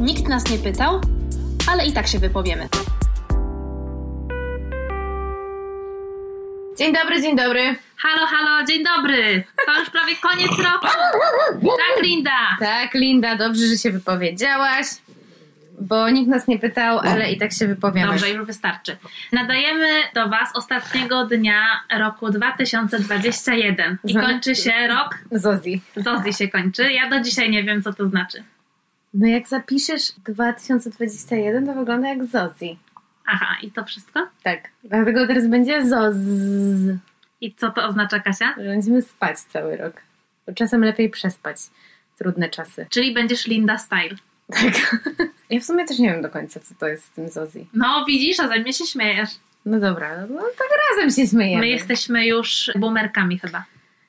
Nikt nas nie pytał, ale i tak się wypowiemy. Dzień dobry, dzień dobry. Halo, halo, dzień dobry. To już prawie koniec roku. Tak, Linda. Tak, Linda, dobrze, że się wypowiedziałaś, bo nikt nas nie pytał, ale i tak się wypowiemy. Dobrze, już wystarczy. Nadajemy do Was ostatniego dnia roku 2021 i kończy się rok. Zozi. Zozji się kończy. Ja do dzisiaj nie wiem, co to znaczy. No jak zapiszesz 2021, to wygląda jak Zozi. Aha, i to wszystko? Tak, dlatego teraz będzie Zoz. I co to oznacza, Kasia? że Będziemy spać cały rok. Bo czasem lepiej przespać. Trudne czasy. Czyli będziesz Linda Style. Tak. Ja w sumie też nie wiem do końca, co to jest z tym Zozi. No, widzisz, a ze mnie się śmiejesz. No dobra, no tak razem się śmiejemy. My jesteśmy już boomerkami chyba.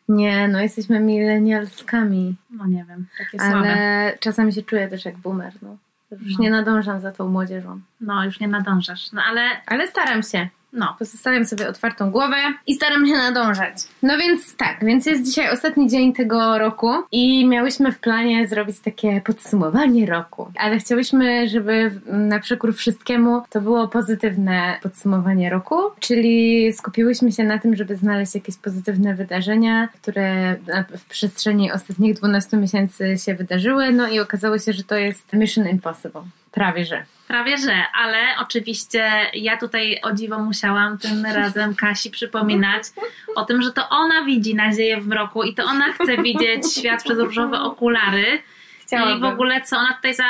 Nie, no jesteśmy milenialskami. No nie wiem, takie słabe. Ale czasami się czuję też jak boomer, no. Już No. nie nadążam za tą młodzieżą. No, już nie nadążasz. No ale, Ale staram się. No. Pozostawiam sobie otwartą głowę i staram się nadążać. No więc tak, więc jest dzisiaj ostatni dzień tego roku i miałyśmy w planie zrobić takie podsumowanie roku. Ale chciałyśmy, żeby na przekór wszystkiemu to było pozytywne podsumowanie roku, czyli skupiłyśmy się na tym, żeby znaleźć jakieś pozytywne wydarzenia, które w przestrzeni ostatnich 12 miesięcy się wydarzyły, no i okazało się, że to jest Mission Impossible. Prawie że. Prawie że, ale oczywiście ja tutaj o dziwo musiałam tym razem Kasi przypominać o tym, że to ona widzi nadzieję w roku i to ona chce widzieć świat przez różowe okulary i w ogóle co ona tutaj za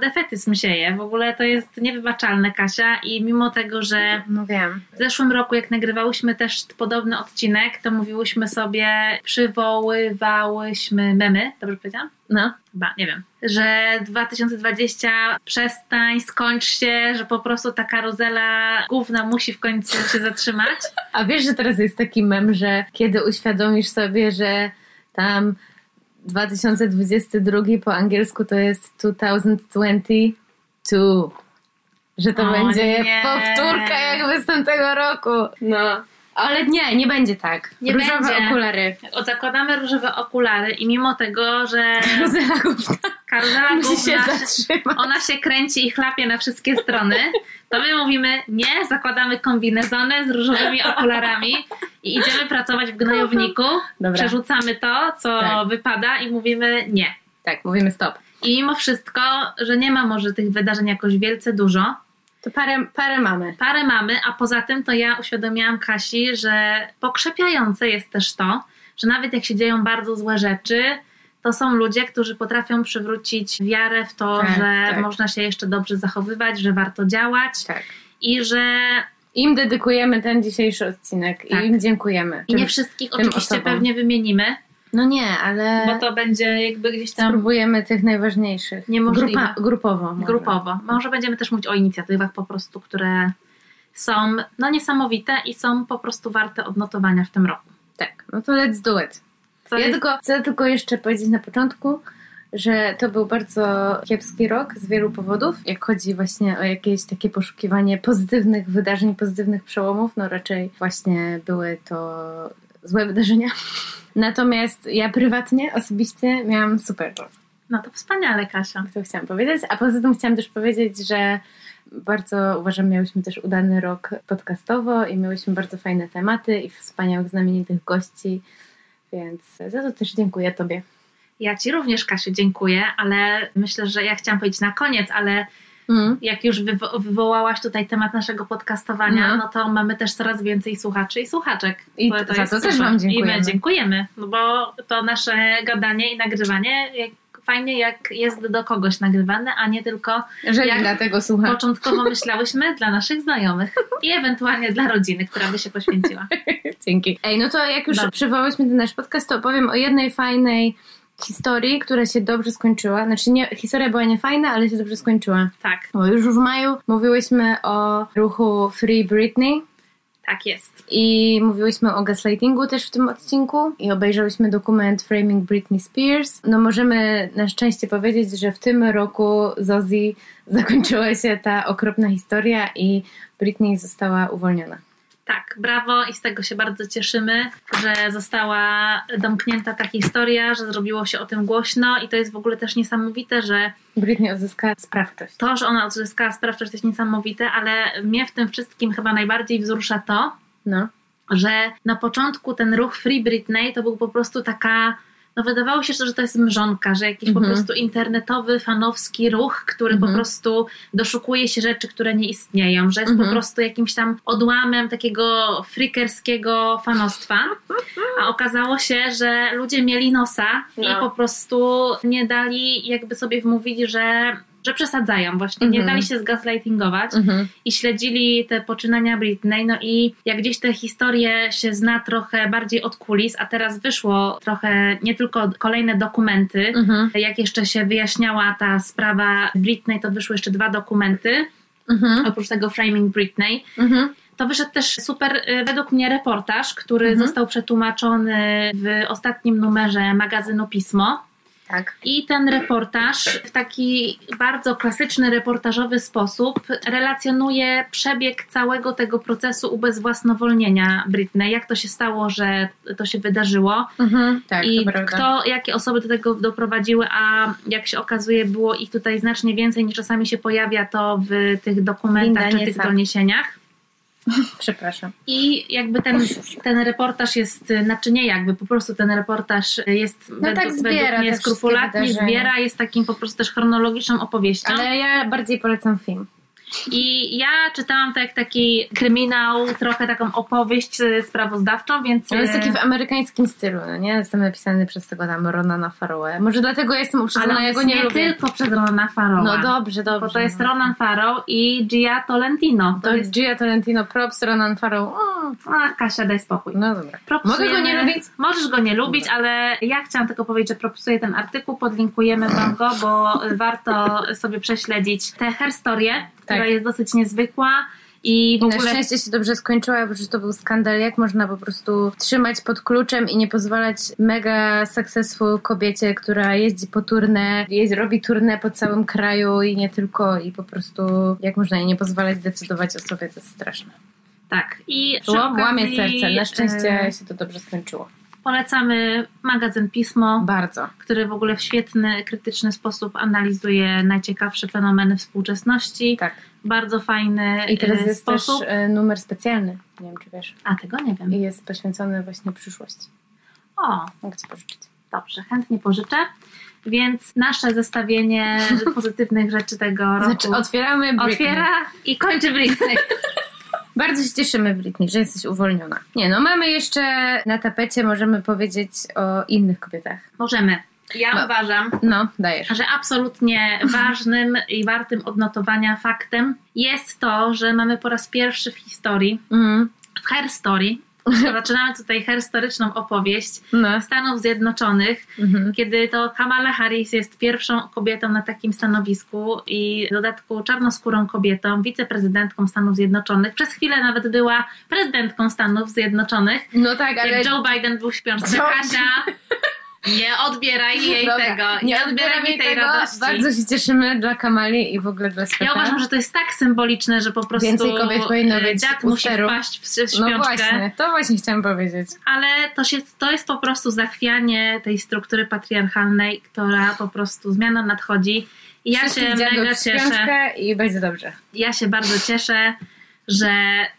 defetyzm sieje. W ogóle to jest niewybaczalne, Kasia i mimo tego, że No wiem. w zeszłym roku, jak nagrywałyśmy też podobny odcinek, to mówiłyśmy sobie, przywoływałyśmy memy, dobrze powiedziałam? No. Chyba, nie wiem. Że 2020 przestań, skończ się, że po prostu ta karuzela główna musi w końcu się zatrzymać. A wiesz, że teraz jest taki mem, że kiedy uświadomisz sobie, że tam 2022 po angielsku to jest 2022. Że to O będzie nie. powtórka jakby z tamtego roku. No. Ale nie, nie będzie tak. Nie Różowe będzie. okulary. O, zakładamy różowe okulary i mimo tego, że Karuzela główna karuzela musi się zatrzymać. ona się kręci i chlapie na wszystkie strony, to my mówimy nie, zakładamy kombinezony z różowymi okularami i idziemy pracować w gnojowniku, Dobra. przerzucamy to, co Tak. wypada i mówimy nie. Tak, mówimy stop. I mimo wszystko, że nie ma może tych wydarzeń jakoś wielce dużo, To parę, parę mamy. parę mamy, a poza tym to ja uświadomiłam Kasi, że pokrzepiające jest też to, że nawet jak się dzieją bardzo złe rzeczy, to są ludzie, którzy potrafią przywrócić wiarę w to, Tak, że tak. można się jeszcze dobrze zachowywać, że warto działać Tak. i że Im dedykujemy ten dzisiejszy odcinek Tak. i im dziękujemy. i nie Tym- wszystkich tym oczywiście osobom. pewnie wymienimy, No nie, ale... bo to będzie jakby gdzieś tam Spróbujemy tych najważniejszych. Niemożliwe. Grupa, grupowo. może. grupowo. Może będziemy też mówić o inicjatywach po prostu, które są no niesamowite i są po prostu warte odnotowania w tym roku. Tak, no to let's do it. Co ja jest- tylko, chcę tylko jeszcze powiedzieć na początku, że to był bardzo kiepski rok z wielu powodów. Jak chodzi właśnie o jakieś takie poszukiwanie pozytywnych wydarzeń, pozytywnych przełomów, no raczej właśnie były to złe wydarzenia. Natomiast ja prywatnie, osobiście miałam super rok. No to wspaniale, Kasia. To chciałam powiedzieć. A poza tym chciałam też powiedzieć, że bardzo uważam, miałyśmy też udany rok podcastowo i miałyśmy bardzo fajne tematy i wspaniałych, znamienitych gości, więc za to też dziękuję Tobie. Ja Ci również, Kasiu, dziękuję, ale myślę, że ja chciałam powiedzieć na koniec, ale Mm. jak już wywo- wywołałaś tutaj temat naszego podcastowania, No. no. to mamy też coraz więcej słuchaczy i słuchaczek. I Bo za to też super. Wam dziękujemy. I my dziękujemy, no bo to nasze gadanie i nagrywanie jak, fajnie jak jest do kogoś nagrywane, a nie tylko Że Jak dlatego słucham. początkowo myślałyśmy dla naszych znajomych i ewentualnie dla rodziny, która by się poświęciła. Dzięki. Ej, no to jak już Dobrze. przywołałyśmy ten nasz podcast, to opowiem o jednej fajnej historii, która się dobrze skończyła. Znaczy, nie, historia była niefajna, ale się dobrze skończyła. Tak, Bo już w maju mówiłyśmy o ruchu Free Britney, tak jest. I mówiłyśmy o gaslightingu też w tym odcinku i obejrzałyśmy dokument Framing Britney Spears. No możemy na szczęście powiedzieć, że w tym roku z Ozzy zakończyła się ta okropna historia i Britney została uwolniona. Tak, brawo i z tego się bardzo cieszymy, że została domknięta ta historia, że zrobiło się o tym głośno i to jest w ogóle też niesamowite, że Britney odzyskała sprawczość. to, że ona odzyskała sprawczość to jest niesamowite, ale mnie w tym wszystkim chyba najbardziej wzrusza to, No. że na początku ten ruch Free Britney to był po prostu taka, no wydawało się, że to jest mrzonka, że jakiś Mhm. po prostu internetowy, fanowski ruch, który Mhm. po prostu doszukuje się rzeczy, które nie istnieją, że jest Mhm. po prostu jakimś tam odłamem takiego freakerskiego fanostwa, a okazało się, że ludzie mieli nosa i No. po prostu nie dali jakby sobie wmówić, że że przesadzają właśnie, nie Mhm. dali się zgaslightingować Mhm. i śledzili te poczynania Britney. No i jak gdzieś tę historię się zna trochę bardziej od kulis, a teraz wyszło trochę nie tylko kolejne dokumenty. Mhm. Jak jeszcze się wyjaśniała ta sprawa Britney, to wyszły jeszcze dwa dokumenty, Mhm. oprócz tego Framing Britney. Mhm. To wyszedł też super, y, według mnie, reportaż, który Mhm. został przetłumaczony w ostatnim numerze magazynu Pismo. Tak. I ten reportaż w taki bardzo klasyczny, reportażowy sposób relacjonuje przebieg całego tego procesu ubezwłasnowolnienia Britney. Jak to się stało, że to się wydarzyło Mhm. Tak, i kto, jakie osoby do tego doprowadziły, a jak się okazuje, było ich tutaj znacznie więcej niż czasami się pojawia to w tych dokumentach Linda czy tych doniesieniach. Przepraszam. I jakby ten, ten reportaż jest, znaczy nie jakby, po prostu ten reportaż jest tak według, zbiera według mnie skrupulatnie, zbiera, jest takim po prostu też chronologiczną opowieścią. Ale ja bardziej polecam film. I ja czytałam to jak taki kryminał, trochę taką opowieść e, sprawozdawczą, więc... On jest e, taki w amerykańskim stylu, no nie? Jestem napisany przez tego tam Ronana Farrowe. Może dlatego jestem ale uprzedzona, on ja go nie, nie lubię. tylko przez Ronana Farrowa. No dobrze, dobrze. Bo to jest no. Ronan Farrow i Gia Tolentino. To To jest. Gia Tolentino, props, Ronan Farrow. O, A, Kasia, daj spokój. no dobra. Propsujemy- Mogę go nie lubić? Możesz go nie lubić, ale ja chciałam tylko powiedzieć, że propsuję ten artykuł, podlinkujemy wam go, bo warto sobie prześledzić tę herstorię, która Tak. jest dosyć niezwykła i w I na szczęście się dobrze skończyła, bo to był skandal, jak można po prostu trzymać pod kluczem i nie pozwalać mega successful kobiecie, która jeździ po turnę, jest, robi turnę po całym kraju i nie tylko i po prostu jak można jej nie pozwalać decydować o sobie, to jest straszne. tak. I przy Łam, łamie okazji, serce, na szczęście e, się to dobrze skończyło. Polecamy magazyn Pismo, Bardzo. który w ogóle w świetny, krytyczny sposób analizuje najciekawsze fenomeny współczesności. Tak. Bardzo fajny I teraz e, jest sposób. też e, numer specjalny, nie wiem czy wiesz, A tego nie wiem. i jest poświęcony właśnie przyszłości. O, Mogę ci pożyczyć. Dobrze, chętnie pożyczę. Więc nasze zestawienie pozytywnych rzeczy tego roku Znaczy otwieramy Britney. otwiera i kończy Britney. Bardzo się cieszymy, Britney, że jesteś uwolniona. Nie no, mamy jeszcze na tapecie, możemy powiedzieć o innych kobietach. Możemy. Ja No. uważam, No, dajesz. że absolutnie ważnym i wartym odnotowania faktem jest to, że mamy po raz pierwszy w historii, Mhm. w Her Story, zaczynamy tutaj herstoryczną opowieść No. Stanów Zjednoczonych, Mhm. kiedy to Kamala Harris jest pierwszą kobietą na takim stanowisku i w dodatku czarnoskórą kobietą, wiceprezydentką Stanów Zjednoczonych. Przez chwilę nawet była prezydentką Stanów Zjednoczonych. No tak, ale... Jak Joe Biden był. Joe- Kasia, nie odbieraj jej Dobra, tego. nie odbieraj odbieramy mi tej tego. radości. Bardzo się cieszymy dla Kamali i w ogóle dla świata. Ja uważam, że to jest tak symboliczne, że po prostu Więcej kobiet powinno być dziad musi wpaść w, w No śpiączkę. właśnie, to właśnie chciałam powiedzieć. ale to, się, to jest po prostu zachwianie tej struktury patriarchalnej, która po prostu zmiana nadchodzi. I ja Wszystkich się mega cieszę. śpiączkę i będzie dobrze. Ja się bardzo cieszę, że,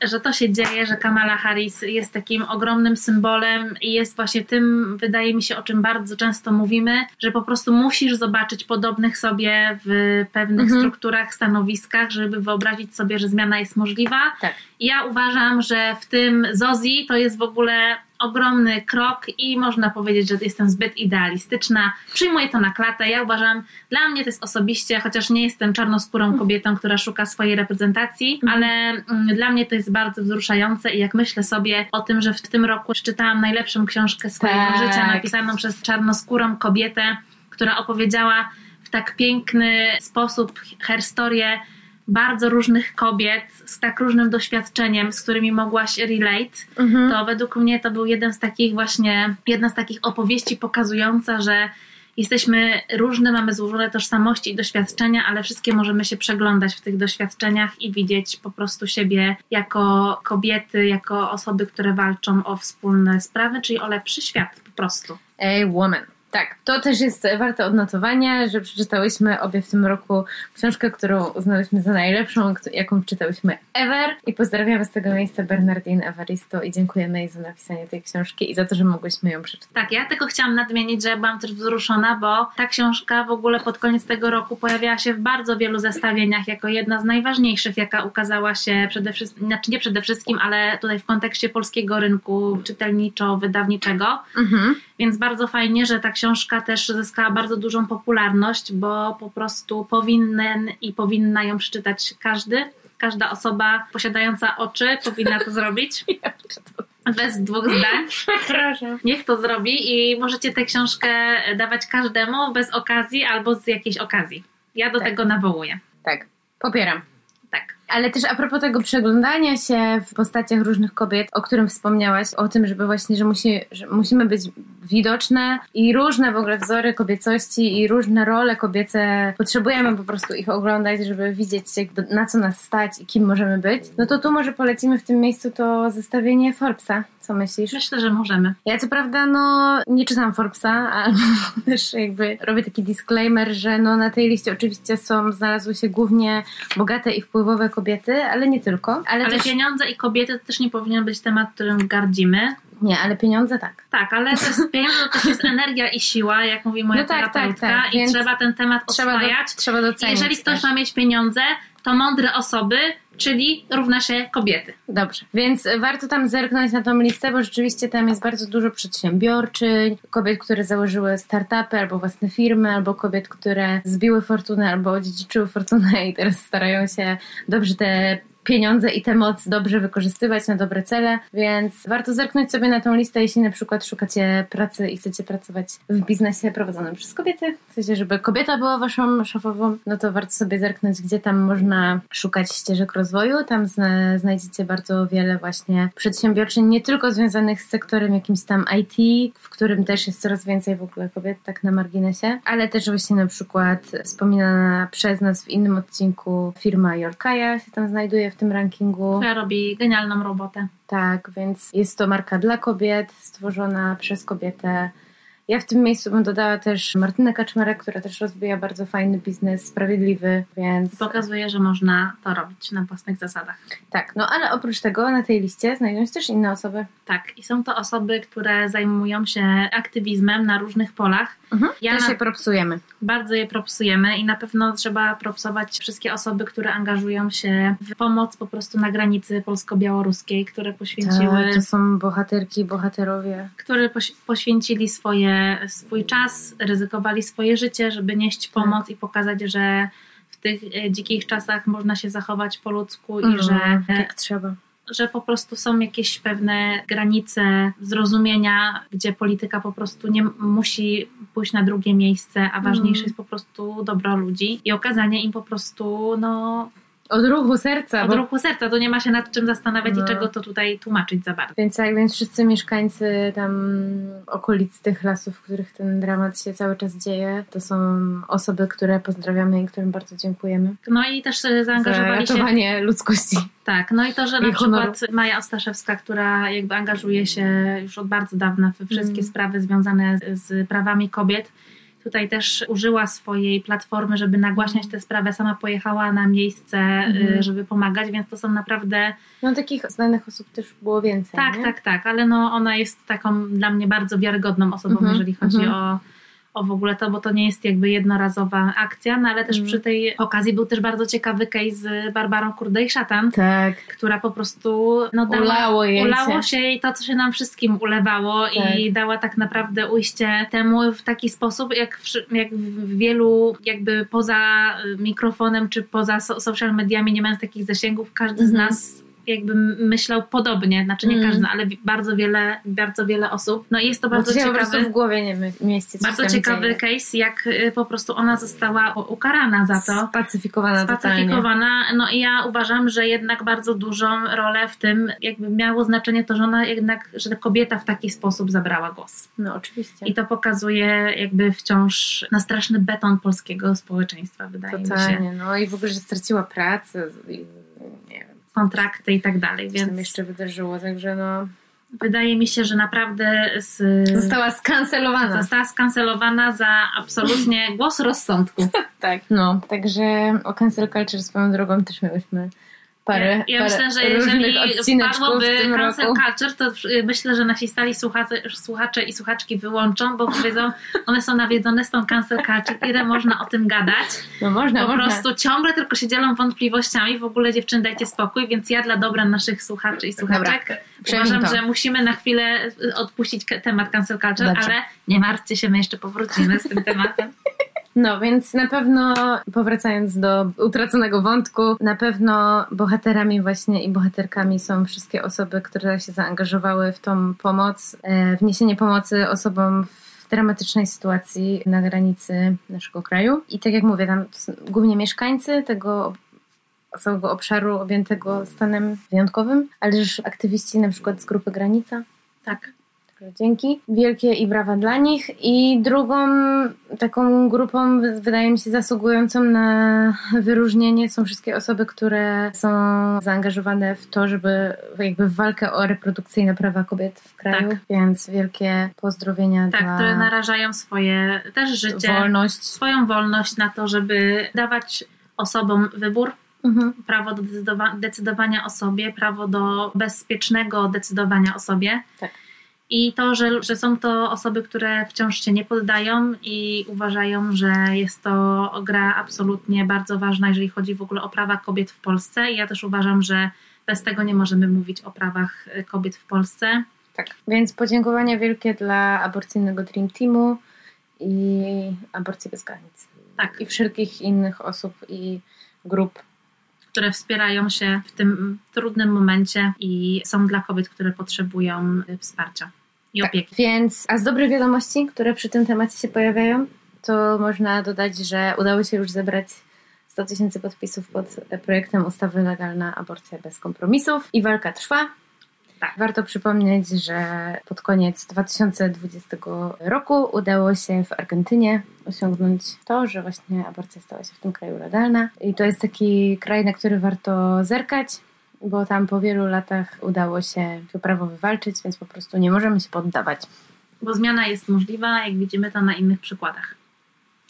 że to się dzieje, że Kamala Harris jest takim ogromnym symbolem i jest właśnie tym, wydaje mi się, o czym bardzo często mówimy, że po prostu musisz zobaczyć podobnych sobie w pewnych Mhm. strukturach, stanowiskach, żeby wyobrazić sobie, że zmiana jest możliwa. Tak. Ja uważam, że w tym Zozi to jest w ogóle ogromny krok i można powiedzieć, że jestem zbyt idealistyczna. Przyjmuję to na klatę. Ja uważam, dla mnie to jest osobiście, chociaż nie jestem czarnoskórą kobietą, która szuka swojej reprezentacji, ale mm, dla mnie to jest bardzo wzruszające i jak myślę sobie o tym, że w tym roku przeczytałam najlepszą książkę swojego Tak. życia, napisaną przez czarnoskórą kobietę, która opowiedziała w tak piękny sposób herstorię bardzo różnych kobiet z tak różnym doświadczeniem, z którymi mogłaś relate, Mhm. to według mnie to był jeden z takich właśnie, jedna z takich opowieści pokazująca, że jesteśmy różne, mamy złożone tożsamości i doświadczenia, ale wszystkie możemy się przeglądać w tych doświadczeniach i widzieć po prostu siebie jako kobiety, jako osoby, które walczą o wspólne sprawy, czyli o lepszy świat po prostu. A woman. Tak, to też jest warte odnotowania, że przeczytałyśmy obie w tym roku książkę, którą uznałyśmy za najlepszą, jaką czytałyśmy ever. I pozdrawiamy z tego miejsca Bernardine Evaristo i dziękujemy jej za napisanie tej książki i za to, że mogłyśmy ją przeczytać. Tak, ja tylko chciałam nadmienić, że byłam też wzruszona, bo ta książka w ogóle pod koniec tego roku pojawiała się w bardzo wielu zestawieniach jako jedna z najważniejszych, jaka ukazała się przede wszystkim, znaczy nie przede wszystkim, ale tutaj w kontekście polskiego rynku czytelniczo-wydawniczego. Mhm. Więc bardzo fajnie, że ta książka też zyskała bardzo dużą popularność, bo po prostu powinien i powinna ją przeczytać każdy. Każda osoba posiadająca oczy powinna to zrobić. Bez dwóch zdań. Proszę. Niech to zrobi i możecie tę książkę dawać każdemu bez okazji albo z jakiejś okazji. Ja do tak. tego nawołuję. Tak, popieram. Ale też a propos tego przeglądania się w postaciach różnych kobiet, o którym wspomniałaś, o tym, żeby właśnie, że, musi, że musimy być widoczne i różne w ogóle wzory kobiecości i różne role kobiece, potrzebujemy po prostu ich oglądać, żeby widzieć na co nas stać i kim możemy być, no to tu może polecimy w tym miejscu to zestawienie Forbesa. Co myślisz? Myślę, że możemy. Ja co prawda no nie czytam Forbesa, ale też jakby robię taki disclaimer, że no na tej liście oczywiście są, znalazły się głównie bogate i wpływowe kobiety, ale nie tylko. Ale, ale też... pieniądze i kobiety to też nie powinien być temat, którym gardzimy. Nie, ale pieniądze tak. Tak, ale to jest, pieniądze to też jest energia i siła, jak mówi moja no tak, tak tak, i trzeba ten temat trzeba oswajać. Do, trzeba docenić Jeżeli ktoś też. ma mieć pieniądze, to mądre osoby, czyli równa się kobiety. Dobrze, więc warto tam zerknąć na tą listę, bo rzeczywiście tam jest bardzo dużo przedsiębiorczyń, kobiet, które założyły startupy albo własne firmy, albo kobiet, które zbiły fortunę albo odziedziczyły fortunę i teraz starają się dobrze te pieniądze i tę moc dobrze wykorzystywać na dobre cele, więc warto zerknąć sobie na tą listę, jeśli na przykład szukacie pracy i chcecie pracować w biznesie prowadzonym przez kobiety. Chcecie, żeby kobieta była waszą szefową, no to warto sobie zerknąć, gdzie tam można szukać ścieżek rozwoju. Tam znajdziecie bardzo wiele właśnie przedsiębiorczyń, nie tylko związanych z sektorem jakimś tam IT, w którym też jest coraz więcej w ogóle kobiet, tak na marginesie, ale też właśnie na przykład wspominana przez nas w innym odcinku firma Yorkaya się tam znajduje w tym rankingu. Która robi genialną robotę. Tak, więc jest to marka dla kobiet, stworzona przez kobietę. Ja w tym miejscu bym dodała też Martynę Kaczmarek, która też rozwija bardzo fajny biznes, sprawiedliwy, więc... Pokazuje, że można to robić na własnych zasadach. Tak, no ale oprócz tego na tej liście znajdują się też inne osoby. Tak, i są to osoby, które zajmują się aktywizmem na różnych polach. Mhm. Ja też je propsujemy. Bardzo je propsujemy i na pewno trzeba propsować wszystkie osoby, które angażują się w pomoc po prostu na granicy polsko-białoruskiej, które poświęciły... Tak, to są bohaterki, bohaterowie. Które poś poświęcili swoje, swój czas, ryzykowali swoje życie, żeby nieść tak. pomoc tak. i pokazać, że w tych e, dzikich czasach można się zachować po ludzku i mhm, że... Tak trzeba że po prostu są jakieś pewne granice zrozumienia, gdzie polityka po prostu nie musi pójść na drugie miejsce, a ważniejsze mm. jest po prostu dobro ludzi i okazanie im po prostu no, od ruchu serca. Od bo... ruchu serca, to nie ma się nad czym zastanawiać no. i czego to tutaj tłumaczyć za bardzo. Więc tak, więc wszyscy mieszkańcy tam okolic tych lasów, w których ten dramat się cały czas dzieje, to są osoby, które pozdrawiamy i którym bardzo dziękujemy. No i też zaangażowali za ratowanie się... ludzkości. Tak, no i to, że na przykład Maja Ostaszewska, która jakby angażuje się już od bardzo dawna we wszystkie mm. sprawy związane z prawami kobiet, tutaj też użyła swojej platformy, żeby nagłaśniać tę sprawę. Sama pojechała na miejsce, mhm. żeby pomagać, więc to są naprawdę. No takich znanych osób też było więcej. Tak, nie? tak, tak, ale no ona jest taką dla mnie bardzo wiarygodną osobą, mhm. jeżeli chodzi mhm. o o w ogóle to, bo to nie jest jakby jednorazowa akcja, no ale też mm. przy tej okazji był też bardzo ciekawy case z Barbarą Kurdej-Szatan, tak. która po prostu no, dała, ulało, jej ulało się i to, co się nam wszystkim ulewało tak. i dała tak naprawdę ujście temu w taki sposób, jak w, jak w wielu jakby poza mikrofonem czy poza social mediami, nie mając takich zasięgów, każdy mm z mhm. nas jakby myślał podobnie, znaczy nie Mm. każdy, ale bardzo wiele, bardzo wiele osób. No i jest to bardzo po prostu ciekawy, w głowie nie mieści. bardzo ciekawy dzieje. case, jak y, po prostu ona została ukarana za to. Spacyfikowana totalnie. Spacyfikowana. No i ja uważam, że jednak bardzo dużą rolę w tym jakby miało znaczenie to, że ona jednak, że ta kobieta w taki sposób zabrała głos. No oczywiście. I to pokazuje jakby wciąż na straszny beton polskiego społeczeństwa, wydaje mi się. Totalnie, no i w ogóle, że straciła pracę nie wiem, Kontrakty i tak dalej, co tam więc jeszcze wydarzyło, także no wydaje mi się, że naprawdę z... została skancelowana. została skancelowana za absolutnie głos rozsądku. Tak. No, także o cancel culture swoją drogą też miałyśmy parę, ja ja parę myślę, że różnych jeżeli odcineczków wpadłoby w tym cancel roku. culture, to myślę, że nasi stali słuchacze, słuchacze i słuchaczki wyłączą, bo powiedzą, one są nawiedzone z tą cancel culture, ile można o tym gadać. No można, po można. prostu ciągle tylko się dzielą wątpliwościami. W ogóle dziewczyny dajcie spokój, więc ja dla dobra naszych słuchaczy i słuchaczek przejmij uważam, że musimy na chwilę odpuścić temat cancel culture, Dobrze. ale nie martwcie się, my jeszcze powrócimy z tym tematem. No, więc na pewno powracając do utraconego wątku, na pewno bohaterami właśnie i bohaterkami są wszystkie osoby, które się zaangażowały w tą pomoc, e, w niesienie pomocy osobom w dramatycznej sytuacji na granicy naszego kraju. I tak jak mówię, tam głównie mieszkańcy tego całego obszaru objętego stanem wyjątkowym, ale też aktywiści na przykład z grupy Granica. Tak. Dzięki. Wielkie i brawa dla nich. I drugą taką grupą, wydaje mi się, zasługującą na wyróżnienie są wszystkie osoby, które są zaangażowane w to, żeby jakby w walkę o reprodukcyjne prawa kobiet w kraju. Tak. Więc wielkie pozdrowienia Tak, dla które narażają swoje też życie, wolność. swoją wolność na to, żeby dawać osobom wybór, Mhm. prawo do decydowa- decydowania o sobie, prawo do bezpiecznego decydowania o sobie. Tak. I to, że, że są to osoby, które wciąż się nie poddają i uważają, że jest to gra absolutnie bardzo ważna, jeżeli chodzi w ogóle o prawa kobiet w Polsce. I ja też uważam, że bez tego nie możemy mówić o prawach y, kobiet w Polsce. Tak. Więc podziękowania wielkie dla aborcyjnego Dream Teamu i Aborcji Bez Granic. Tak. I wszelkich innych osób i grup które wspierają się w tym trudnym momencie i są dla kobiet, które potrzebują y, wsparcia i Tak. opieki. Więc, a z dobrych wiadomości, które przy tym temacie się pojawiają, to można dodać, że udało się już zebrać 100 tysięcy podpisów pod projektem ustawy Legalna Aborcja bez kompromisów i walka trwa. Tak. Warto przypomnieć, że pod koniec 2020 roku udało się w Argentynie osiągnąć to, że właśnie aborcja stała się w tym kraju legalna. I to jest taki kraj, na który warto zerkać, bo tam po wielu latach udało się to prawo wywalczyć, więc po prostu nie możemy się poddawać. Bo zmiana jest możliwa, jak widzimy to na innych przykładach.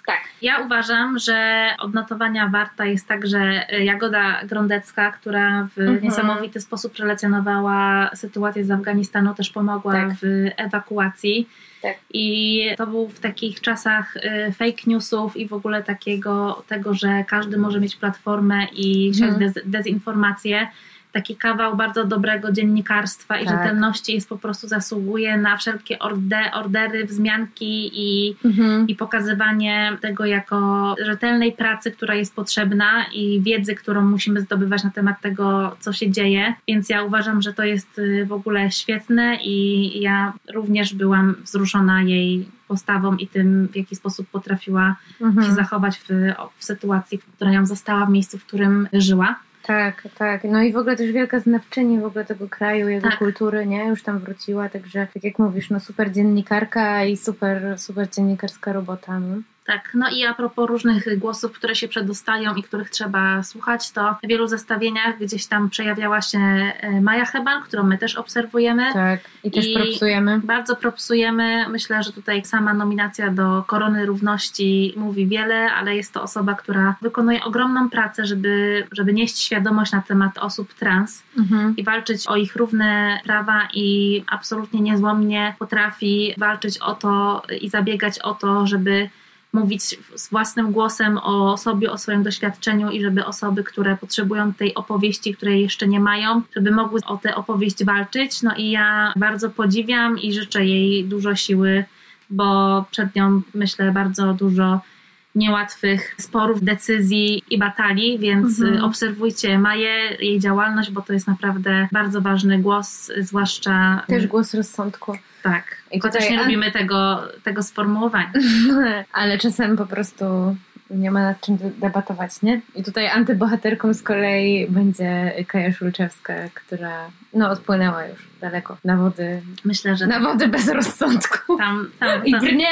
Tak. Ja uważam, że odnotowania warta jest także y, Jagoda Grądecka, która w Mhm. niesamowity sposób przelekcjonowała sytuację z Afganistanu, też pomogła Tak. w ewakuacji. Tak. I to był w takich czasach y, fake newsów i w ogóle takiego tego, że każdy może mieć platformę i siać Mhm. dez, dezinformację. Taki kawał bardzo dobrego dziennikarstwa i Tak. rzetelności jest po prostu zasługuje na wszelkie orde, ordery, wzmianki i, Mhm. i pokazywanie tego jako rzetelnej pracy, która jest potrzebna i wiedzy, którą musimy zdobywać na temat tego, co się dzieje. Więc ja uważam, że to jest y, w ogóle świetne i ja również byłam wzruszona jej postawą i tym, w jaki sposób potrafiła się Mhm. zachować w, w sytuacji, która ją zastała w miejscu, w którym żyła. Tak, tak. No i w ogóle też wielka znawczyni w ogóle tego kraju, jego Tak. kultury, nie? Już tam wróciła, także tak jak mówisz, no super dziennikarka i super, super dziennikarska robota. No. Tak, no i a propos różnych głosów, które się przedostają i których trzeba słuchać, to w wielu zestawieniach gdzieś tam przejawiała się e, Maja Heban, którą my też obserwujemy. Tak, i też I- propsujemy. Bardzo propsujemy. Myślę, że tutaj sama nominacja do Korony Równości mówi wiele, ale jest to osoba, która wykonuje ogromną pracę, żeby, żeby nieść świadomość na temat osób trans Mhm. i walczyć o ich równe prawa i absolutnie niezłomnie potrafi walczyć o to i zabiegać o to, żeby mówić z własnym głosem o sobie, o swoim doświadczeniu i żeby osoby, które potrzebują tej opowieści, której jeszcze nie mają, żeby mogły o tę opowieść walczyć. No i ja bardzo podziwiam i życzę jej dużo siły, bo przed nią myślę bardzo dużo niełatwych sporów, decyzji i batalii, więc Mhm. y, obserwujcie Maję, jej działalność, bo to jest naprawdę bardzo ważny głos, zwłaszcza Też głos rozsądku. tak. I Chociaż tutaj nie lubimy tego, tego sformułowania. Ale czasem po prostu nie ma nad czym de- debatować, nie? I tutaj antybohaterką z kolei będzie Kaja Szulczewska, która no odpłynęła już daleko na wody, Myślę, że na wody bez rozsądku. tam, tam, I tam brnie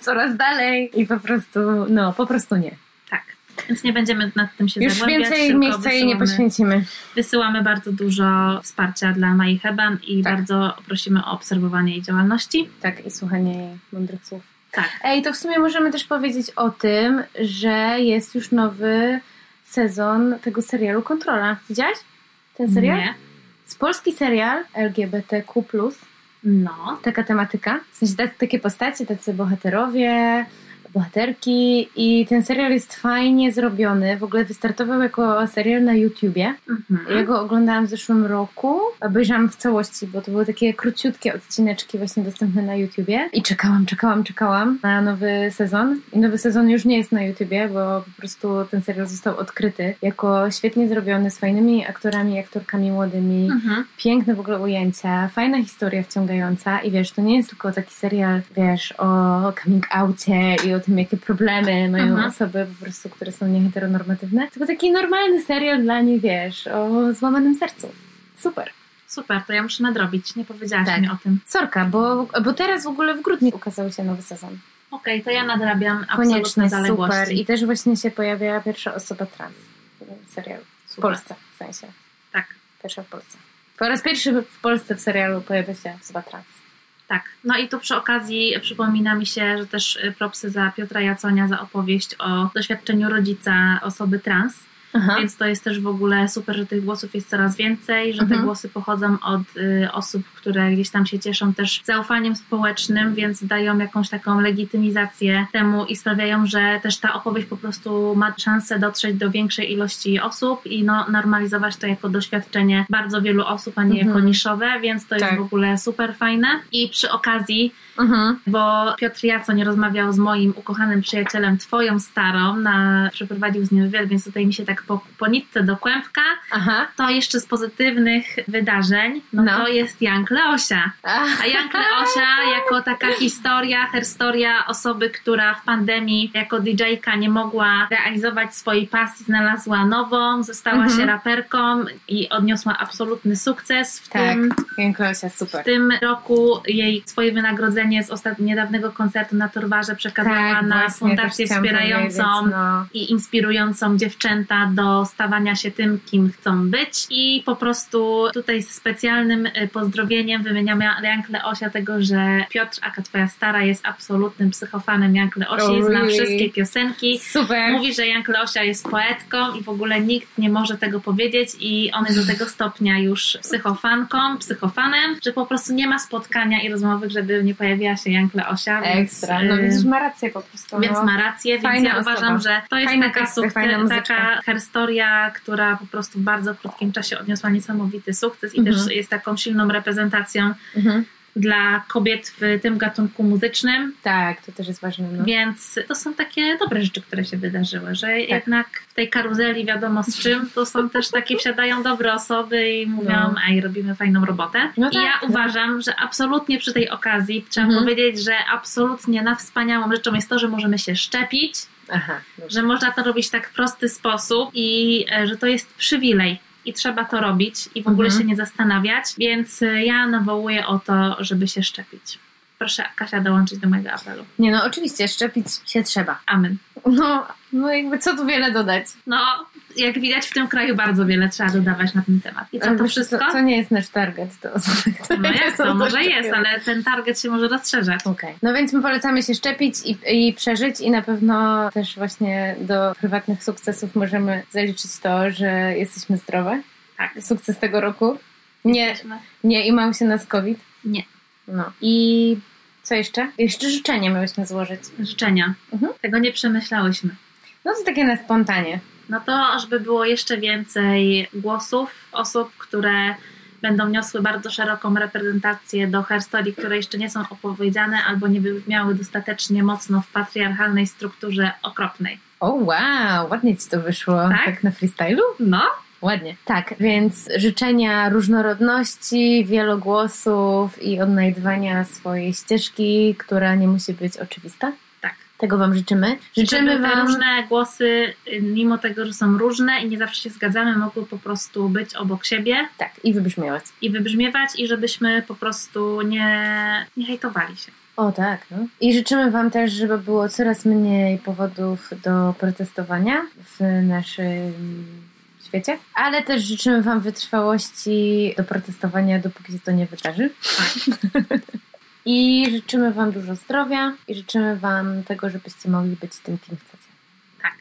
coraz dalej i po prostu, no po prostu nie. tak. Więc nie będziemy nad tym się Już zagłębiać. więcej tylko miejsca jej nie poświęcimy. Wysyłamy bardzo dużo wsparcia dla Mai Heban i Tak. bardzo prosimy o obserwowanie jej działalności. Tak, i słuchanie jej mądrych słów. Tak. Ej, to w sumie możemy też powiedzieć o tym, że jest już nowy sezon tego serialu Kontrola. Widziałaś ten serial? Nie. Z polski serial LGBTQ+, No. taka tematyka. W sensie tak- takie postacie, tacy bohaterowie, bohaterki i ten serial jest fajnie zrobiony. W ogóle wystartował jako serial na YouTubie. Mhm. Ja go oglądałam w zeszłym roku. Obejrzałam w całości, bo to były takie króciutkie odcineczki właśnie dostępne na YouTubie. I czekałam, czekałam, czekałam na nowy sezon. I nowy sezon już nie jest na YouTubie, bo po prostu ten serial został odkryty jako świetnie zrobiony, z fajnymi aktorami i aktorkami młodymi. Mhm. Piękne w ogóle ujęcia, fajna historia wciągająca i wiesz, to nie jest tylko taki serial, wiesz, o coming outie i o tym, jakie problemy mają Mhm. osoby po prostu, które są nieheteronormatywne, tylko taki normalny serial dla nich, wiesz, o złamanym sercu. Super. Super, to ja muszę nadrobić. Nie powiedziałaś Tak. mi o tym. Sorka, bo, bo teraz w ogóle w grudniu ukazał się nowy sezon. Okej, to ja nadrabiam absolutne zaległości. super. I też właśnie się pojawia pierwsza osoba trans w serialu. W Super. Polsce, w sensie. Tak. Pierwsza w Polsce. Po raz pierwszy w Polsce w serialu pojawia się osoba trans. Tak. No i tu przy okazji przypomina mi się, że też propsy za Piotra Jaconia za opowieść o doświadczeniu rodzica osoby trans. Aha. Więc to jest też w ogóle super, że tych głosów jest coraz więcej, że Mhm. te głosy pochodzą od y, osób, które gdzieś tam się cieszą też zaufaniem społecznym, więc dają jakąś taką legitymizację temu i sprawiają, że też ta opowieść po prostu ma szansę dotrzeć do większej ilości osób i no, normalizować to jako doświadczenie bardzo wielu osób, a nie Mhm. jako niszowe, więc to jest Tak. w ogóle super fajne. I przy okazji Mhm. bo Piotr Jacoń rozmawiał z moim ukochanym przyjacielem, twoją starą, na, przeprowadził z nim wywiad, więc tutaj mi się tak po, po nitce do kłębka. Aha. To jeszcze z pozytywnych wydarzeń, no, No. to jest Jank Leosia. A Jank Leosia jako taka historia, herstoria osoby, która w pandemii jako DJ-ka nie mogła realizować swojej pasji, znalazła nową, została Mhm. się raperką i odniosła absolutny sukces w Tak, tym Jankosia, super. w tym roku jej swoje wynagrodzenie z ostatnio niedawnego koncertu na Torwarze przekazała tak, na fundację wspierającą powiedzieć, No. i inspirującą dziewczęta do stawania się tym, kim chcą być. I po prostu tutaj z specjalnym y, pozdrowieniem wymieniamy Jank Leosia tego, że Piotr, aka twoja stara, jest absolutnym psychofanem Jank Leosi, Oh, zna really? wszystkie piosenki. Super. Mówi, że Jank Leosia jest poetką i w ogóle nikt nie może tego powiedzieć i on jest do tego stopnia już psychofanką, psychofanem, że po prostu nie ma spotkania i rozmowy, żeby nie pojawiła się Jank Leosia. Ekstra. Więc, No y, widzisz, ma rację po prostu. więc no. ma rację, więc Fajna ja osoba. uważam, że to jest Fajne taka, teksty, sukces, fajna taka herstoria, która po prostu w bardzo krótkim czasie odniosła niesamowity sukces i Mhm. też jest taką silną reprezentacją Mhm. Dla kobiet w tym gatunku muzycznym. Tak, to też jest ważne. No. Więc to są takie dobre rzeczy, które się wydarzyły, że Tak. jednak w tej karuzeli wiadomo z czym, to są też takie wsiadają dobre osoby i mówią, No. ej, robimy fajną robotę. No I tak, ja no. uważam, że absolutnie przy tej okazji trzeba Mhm. powiedzieć, że absolutnie na wspaniałą rzeczą jest to, że możemy się szczepić, Aha. dobrze. że można to robić w tak prosty sposób i e, że to jest przywilej. I trzeba to robić i w ogóle Mhm. się nie zastanawiać, więc e, ja nawołuję o to, żeby się szczepić. Proszę Kasia dołączyć do mojego apelu. Nie no, oczywiście, szczepić się trzeba. Amen. No, no jakby co tu wiele dodać. No, jak widać w tym kraju bardzo wiele trzeba dodawać na ten temat. I co Ale to wszystko? To, to nie jest nasz target, to osoby, No jak to? Może jest, ale ten target się może rozszerzać. Okej. No więc my polecamy się szczepić i, i przeżyć i na pewno też właśnie do prywatnych sukcesów możemy zaliczyć to, że jesteśmy zdrowe. Tak. Sukces tego roku. Nie, nie imał się nas COVID. Nie. No. I co jeszcze? Jeszcze życzenie miałyśmy złożyć. Życzenia. Mhm. Tego nie przemyślałyśmy. No to takie na spontanie. No to, żeby było jeszcze więcej głosów, osób, które będą niosły bardzo szeroką reprezentację do herstorii, które jeszcze nie są opowiedziane albo nie wybrzmiały dostatecznie mocno w patriarchalnej strukturze okropnej. O wow, ładnie ci to wyszło. Tak? tak na freestylu? No, Ładnie. Tak, więc życzenia różnorodności, wielogłosów i odnajdywania swojej ścieżki, która nie musi być oczywista. Tak. Tego Wam życzymy. Życzymy Wam. różne głosy, y, mimo tego, że są różne i nie zawsze się zgadzamy, mogły po prostu być obok siebie Tak, i wybrzmiewać. i wybrzmiewać i żebyśmy po prostu nie, nie hejtowali się. O tak, no. I życzymy Wam też, żeby było coraz mniej powodów do protestowania w naszym świecie, ale też życzymy Wam wytrwałości do protestowania, dopóki się to nie wydarzy. I życzymy Wam dużo zdrowia i życzymy Wam tego, żebyście mogli być tym, kim chcecie. Tak,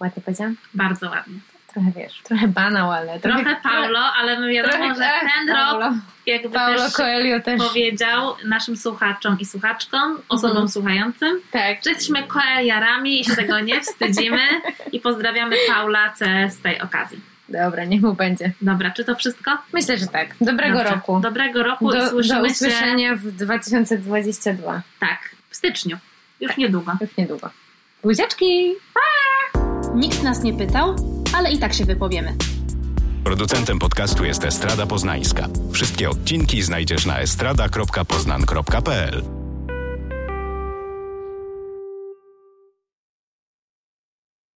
Ładnie powiedziałam? bardzo ładnie. Trochę wiesz, trochę banał, ale Trochę Paulo, ale my wiadomo, trochę, że ten Paulo, rok jakby Paulo też Coelho też. powiedział naszym słuchaczom i słuchaczkom, osobom Mhm. słuchającym, Tak. że jesteśmy koeliarami i się tego nie wstydzimy i pozdrawiamy Paula C z tej okazji. Dobra, niech mu będzie. Dobra, czy to wszystko? Myślę, że tak. Dobrego Dobrze. roku. Dobrego roku Do, i do słyszymy się usłyszenia w 2022. tak, w styczniu. Już niedługo. Już niedługo. Buziaczki! Nikt nas nie pytał, ale i tak się wypowiemy. Producentem podcastu jest Estrada Poznańska. Wszystkie odcinki znajdziesz na estrada.poznan.pl.